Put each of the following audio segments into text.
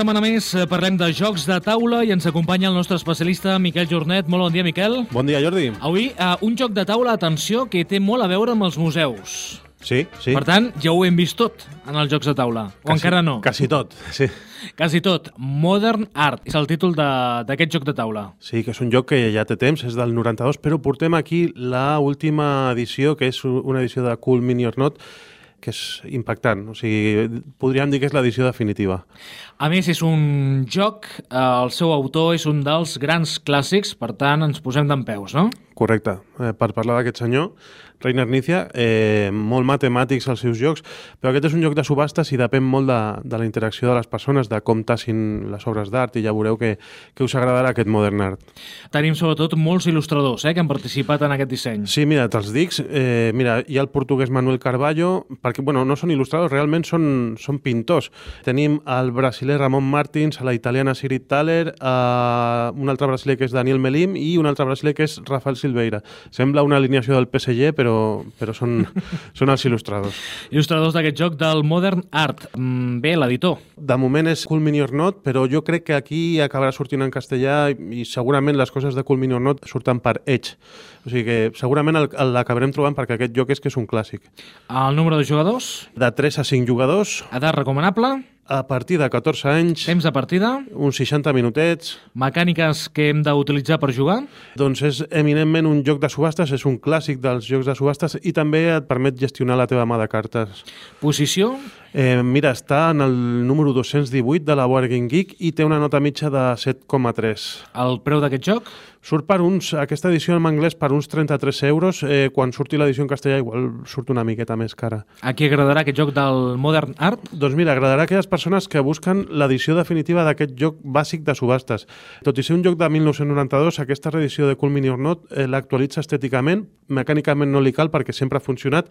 Setmana més eh, parlem de jocs de taula i ens acompanya el nostre especialista Miquel Jornet. Molt bon dia, Miquel. Bon dia, Jordi. Avui, uh, un joc de taula, atenció, que té molt a veure amb els museus. Sí, sí. Per tant, ja ho hem vist tot en els jocs de taula. O encara no? Quasi tot, sí. Quasi tot. Modern Art és el títol d'aquest joc de taula. Sí, que és un joc que ja té temps, és del 92, però portem aquí la última edició, que és una edició de Cool Mini or Not, que és impactant. O sigui, podríem dir que és l'edició definitiva. A més, és un joc, eh, el seu autor és un dels grans clàssics, per tant, ens posem d'en peus, no? Correcte. Eh, per parlar d'aquest senyor, Reiner Nícia, eh, molt matemàtics els seus jocs, però aquest és un joc de subhastes i depèn molt de, de la interacció de les persones, de com tassin les obres d'art, i ja veureu que, que us agradarà aquest Modern Art. Tenim sobretot molts il·lustradors eh, que han participat en aquest disseny. Sí, mira, te'ls dic. Eh, mira, hi ha el portuguès Manuel Carballo, perquè, bueno, no són il·lustradors, realment són, són pintors. Tenim el brasiler Ramon Martins, la italiana Sirit Thaler, eh, un altre brasiler que és Daniel Melim i un altre brasiler que és Rafael Silveira. Sembla una alineació del PSG, però, però són, són els il·lustradors. Il·lustradors d'aquest joc del Modern Art. Mm, Bé, l'editor. De moment és Cool Mini or Not, però jo crec que aquí acabarà sortint en castellà i, segurament les coses de Cool Mini or Not surten per Edge. O sigui que segurament l'acabarem trobant perquè aquest joc és que és un clàssic. El número de jugadors, De 3 a 5 jugadors, edat recomanable, a partir de 14 anys, temps de partida, uns 60 minutets, mecàniques que hem d'utilitzar per jugar, doncs és eminentment un joc de subhastes, és un clàssic dels jocs de subhastes i també et permet gestionar la teva mà de cartes. posició, Eh, mira, està en el número 218 de la Board Game Geek i té una nota mitja de 7,3. el preu d'aquest joc, Surt per uns, aquesta edició en anglès per uns 33 euros, eh, quan surti l'edició en castellà igual surt una miqueta més cara. a qui agradarà aquest joc del Modern Art? Doncs mira, agradarà a aquelles persones que busquen l'edició definitiva d'aquest joc bàsic de subhastes. Tot i ser un joc de 1992, aquesta reedició de Cool Mini or Not eh, l'actualitza estèticament, mecànicament no li cal perquè sempre ha funcionat,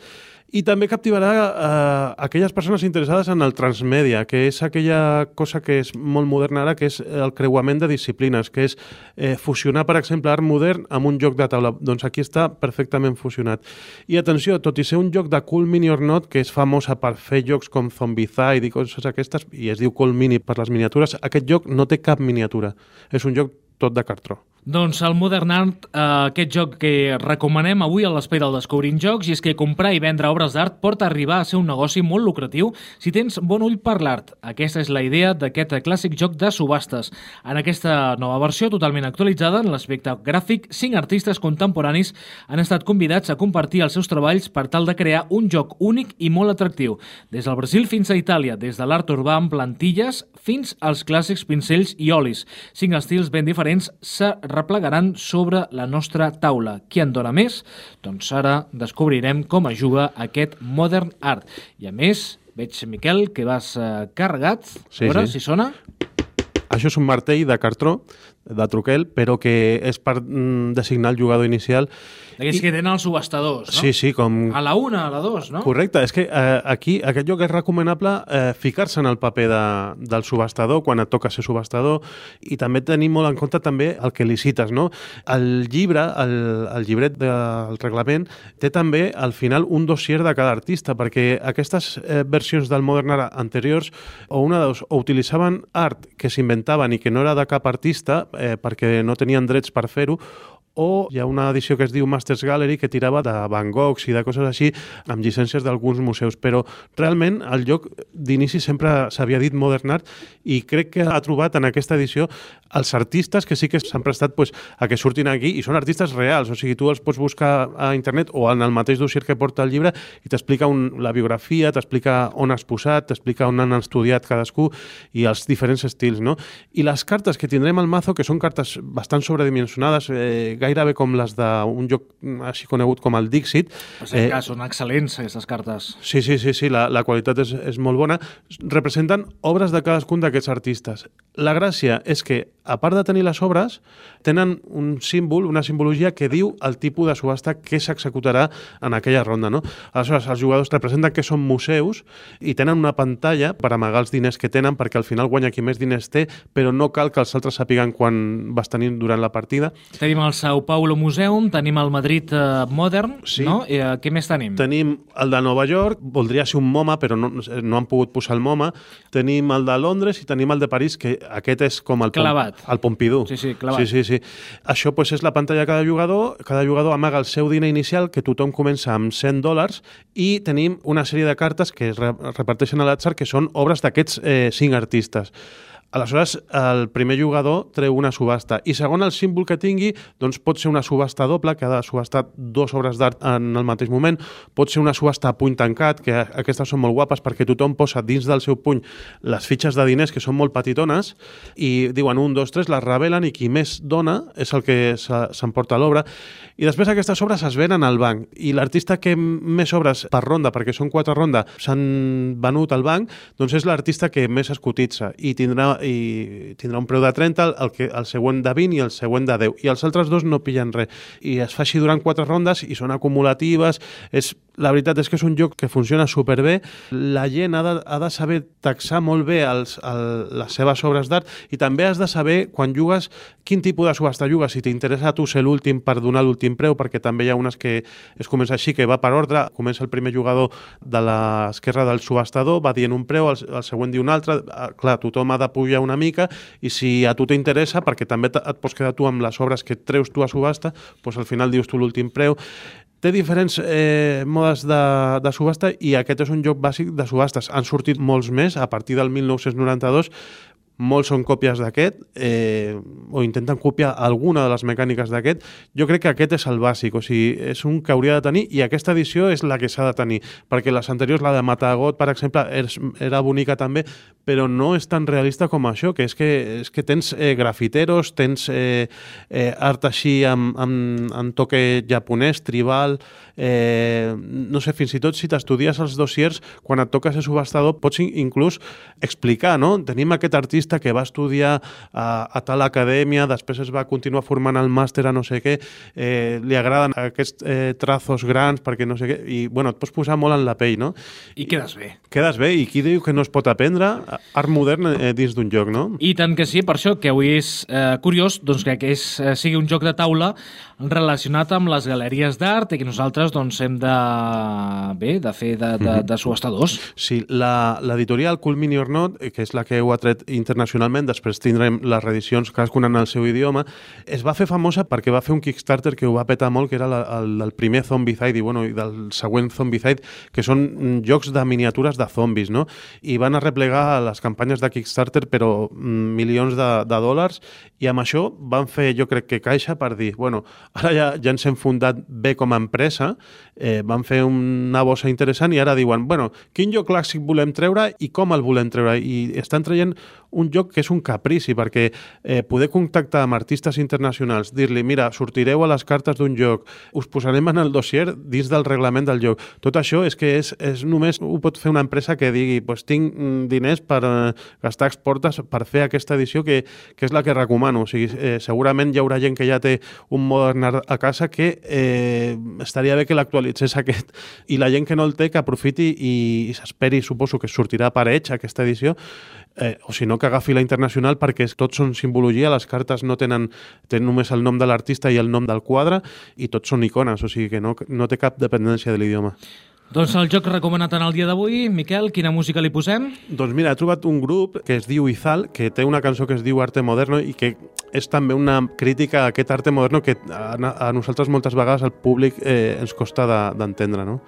i també captivarà eh, aquelles persones interessades en el transmèdia, que és aquella cosa que és molt moderna ara, que és el creuament de disciplines, que és eh, fusionar, per exemple, art modern amb un joc de taula. Doncs aquí està perfectament fusionat. I atenció, tot i ser un joc de Cool Mini or Not, que és famosa per fer jocs com Zombicide i coses aquestes, i es diu Cool Mini per les miniatures, aquest joc no té cap miniatura. És un joc tot de cartró. Doncs el Modern Art, eh, aquest joc que recomanem avui a l'espai del Descobrint Jocs, i és que comprar i vendre obres d'art pot arribar a ser un negoci molt lucratiu si tens bon ull per l'art. Aquesta és la idea d'aquest clàssic joc de subhastes. En aquesta nova versió, totalment actualitzada en l'aspecte gràfic, cinc artistes contemporanis han estat convidats a compartir els seus treballs per tal de crear un joc únic i molt atractiu. Des del Brasil fins a Itàlia, des de l'art urbà amb plantilles fins als clàssics pincells i olis. Cinc estils ben diferents se replegaran sobre la nostra taula. Qui en dona més? Doncs ara descobrirem com es juga aquest Modern Art. I a més, veig, Miquel, que vas eh, carregat. Sí, a veure sí. si sona. Això és un martell de cartró, de truquel, però que és per mm, designar el jugador inicial. D'aquells que tenen els subhastadors, no? Sí, sí, com, A la una, a la dos, no? Correcte, és que eh, aquí, aquest joc és recomanable eh, ficar-se en el paper de, del subhastador quan et toca ser subhastador i també tenir molt en compte també el que licites, no? El llibre, el, el llibret del reglament, té també al final un dossier de cada artista, perquè aquestes eh, versions del Modern Art anteriors o una de dos, o utilitzaven art que s'inventaven i que no era de cap artista eh, perquè no tenien drets per fer-ho, o hi ha una edició que es diu Masters Gallery que tirava de Van Goghs i de coses així amb llicències d'alguns museus, però realment el lloc d'inici sempre s'havia dit Modern Art i crec que ha trobat en aquesta edició els artistes que sí que s'han prestat pues, a que surtin aquí i són artistes reals, o sigui, tu els pots buscar a internet o en el mateix dossier que porta el llibre i t'explica la biografia, t'explica on has posat, t'explica on han estudiat cadascú i els diferents estils, no? I les cartes que tindrem al mazo, que són cartes bastant sobredimensionades, eh, gairebé com les d'un joc així conegut com el Dixit. O sigui que són excel·lents, aquestes cartes. Sí, sí, sí, sí la, la qualitat és, és molt bona. Representen obres de cadascun d'aquests artistes. La gràcia és que a part de tenir les obres, tenen un símbol, una simbologia que diu el tipus de subhasta que s'executarà en aquella ronda. No? Aleshores, els jugadors representen que són museus i tenen una pantalla per amagar els diners que tenen perquè al final guanya qui més diners té, però no cal que els altres sàpiguen quan vas tenir durant la partida. Tenim el Sao Paulo Museum, tenim el Madrid eh, Modern, Sí. no? I, eh, què més tenim? Tenim el de Nova York, voldria ser un MoMA, però no, no han pogut posar el MoMA. Tenim el de Londres i tenim el de París, que aquest és com el, Pom- Clavat. el Pompidou. Sí, sí, clavat. Sí, sí, sí. Això pues, és la pantalla de cada jugador. Cada jugador amaga el seu diner inicial, que tothom comença amb 100 dòlars, i tenim una sèrie de cartes que es re reparteixen a l'atzar, que són obres d'aquests eh, cinc artistes. Aleshores, el primer jugador treu una subhasta i segon el símbol que tingui, doncs pot ser una subhasta doble, que ha de subhastar dues obres d'art en el mateix moment, pot ser una subhasta a puny tancat, que aquestes són molt guapes perquè tothom posa dins del seu puny les fitxes de diners que són molt petitones i diuen un, dos, tres, les revelen i qui més dona és el que se- s'emporta l'obra. I després aquestes obres es venen al banc i l'artista que més obres per ronda, perquè són quatre rondes, s'han venut al banc, doncs és l'artista que més es cotitza i tindrà, i tindrà un preu de 30, el, que, el següent de 20 i el següent de 10. I els altres dos no pillen res. I es fa així durant quatre rondes i són acumulatives. És, la veritat és que és un joc que funciona superbé. La gent ha de, ha de saber taxar molt bé els, el, les seves obres d'art i també has de saber, quan jugues, quin tipus de subhasta jugues. Si t'interessa a tu ser l'últim per donar l'últim preu, perquè també hi ha unes que es comença així, que va per ordre, comença el primer jugador de l'esquerra del subhastador, va dient un preu, el, el següent diu un altre, Ah, clar, tothom ha de pujar una mica i si a tu t'interessa, perquè també et pots quedar tu amb les obres que treus tu a subhasta, doncs al final dius tu l'últim preu. Té diferents eh, modes de, de subhasta i aquest és un joc bàsic de subhastes. Han sortit molts més a partir del 1992 molts són còpies d'aquest eh, o intenten copiar alguna de les mecàniques d'aquest. Jo crec que aquest és el bàsic, o sigui, és un que hauria de tenir i aquesta edició és la que s'ha de tenir, perquè les anteriors, la de Matagot, per exemple, era bonica també, però no és tan realista com això, que és que, és que tens eh, grafiteros, tens eh, eh, art així amb, amb, amb toque japonès, tribal, eh, no sé, fins i tot si t'estudies els dossiers, quan et toca ser subhastador, pots in- inclús explicar, no? Tenim aquest artista que va estudiar a, a tal acadèmia, després es va continuar formant el màster a no sé què, eh, li agraden aquests eh, trazos grans perquè no sé què, i bueno, et pots posar molt en la pell, no? I quedes bé. Quedes bé, i qui diu que no es pot aprendre art modern eh, dins d'un joc, no? I tant que sí, per això que avui és eh, curiós doncs, que, que és, eh, sigui un joc de taula relacionat amb les galeries d'art i que nosaltres doncs, hem de, bé, de fer de, de, de subhastadors. Sí, la- l'editorial Cool Mini or Not, eh, que és la que ho ha tret internacionalment, després tindrem les reedicions cadascuna en el seu idioma, es va fer famosa perquè va fer un Kickstarter que ho va petar molt, que era la, el, el primer Zombicide i, bueno, i del següent Zombicide, que són jocs de miniatures de zombis, no? I van arreplegar les campanyes de Kickstarter, però mm, milions de, de dòlars, i amb això van fer, jo crec que caixa per dir, bueno, ara ja, ja ens hem fundat bé com a empresa, eh, van fer una bossa interessant i ara diuen, bueno, quin joc clàssic volem treure i com el volem treure? I estan traient un joc que és un caprici, perquè eh, poder contactar amb artistes internacionals, dir-li, mira, sortireu a les cartes d'un joc, us posarem en el dossier dins del reglament del joc. Tot això és que és, és només ho pot fer una empresa que digui, pues, tinc mm, diners per eh, gastar exportes per fer aquesta edició que, que és la que recomano. O sigui, eh, segurament hi haurà gent que ja té un modern a casa que eh, estaria bé que l'actualitzés aquest i la gent que no el té que aprofiti i s'esperi, suposo que sortirà per Edge aquesta edició eh, o si no que agafi la internacional perquè tots són simbologia, les cartes no tenen, tenen només el nom de l'artista i el nom del quadre i tots són icones, o sigui que no, no té cap dependència de l'idioma. Doncs el joc recomanat en el dia d'avui, Miquel, quina música li posem? Doncs mira, he trobat un grup que es diu Izal, que té una cançó que es diu Arte Moderno i que és també una crítica a aquest arte moderno que a, a nosaltres moltes vegades al públic eh, ens costa de- d'entendre, no?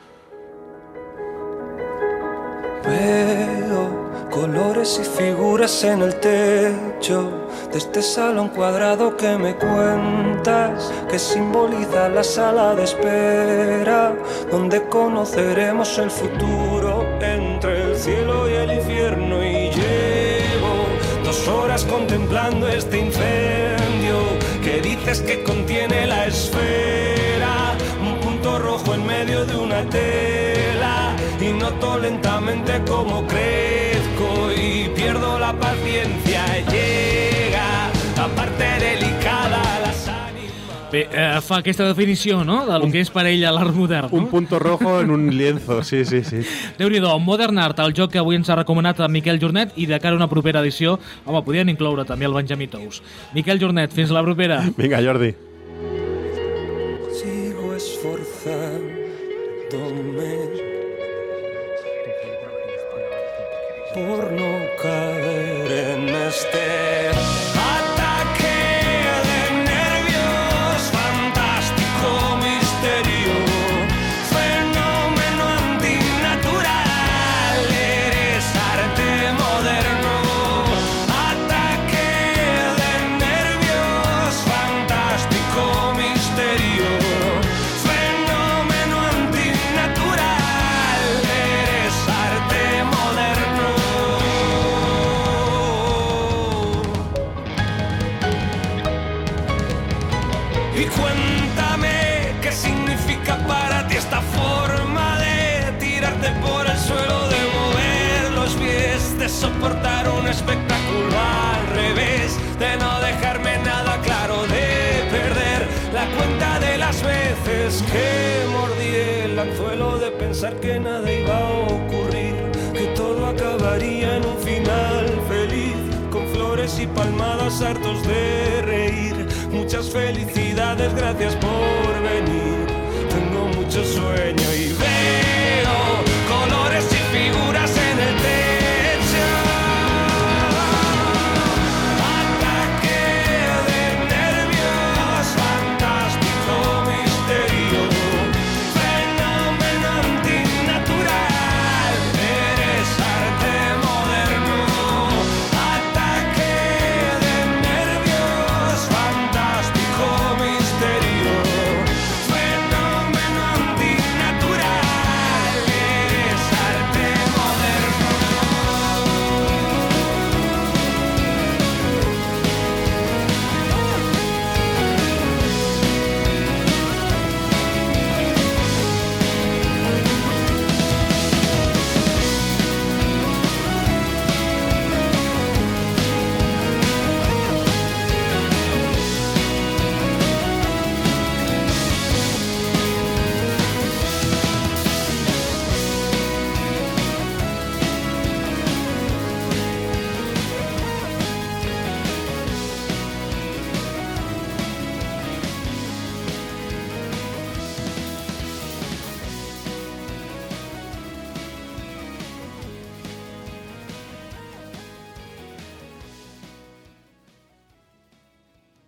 Veo colores y figuras en el techo de este salón cuadrado que me cuentas, que simboliza la sala de espera, donde conoceremos el futuro entre el cielo y el infierno. Y llevo dos horas contemplando este incendio que dices que contiene la esfera, un punto rojo en medio de una tela y noto lentamente cómo crezco llega la parte delicada las ánimas. Bé, eh, fa aquesta definició, no?, del que és per ella l'art modern, no? Un punto rojo en un lienzo, sí, sí, sí. Déu-n'hi-do, Modern Art, el joc que avui ens ha recomanat a Miquel Jornet i de cara a una propera edició, home, podien incloure també el Benjamí Tous. Miquel Jornet, fins la propera. Vinga, Jordi. Sigo esforzándome por no caer en Y cuéntame qué significa para ti esta forma de tirarte por el suelo, de mover los pies, de soportar un espectáculo al revés, de no dejarme nada claro, de perder la cuenta de las veces que mordí el anzuelo, de pensar que nada iba a ocurrir, que todo acabaría en un final feliz con flores y palmadas hartos de reír. Muchas felicidades, gracias por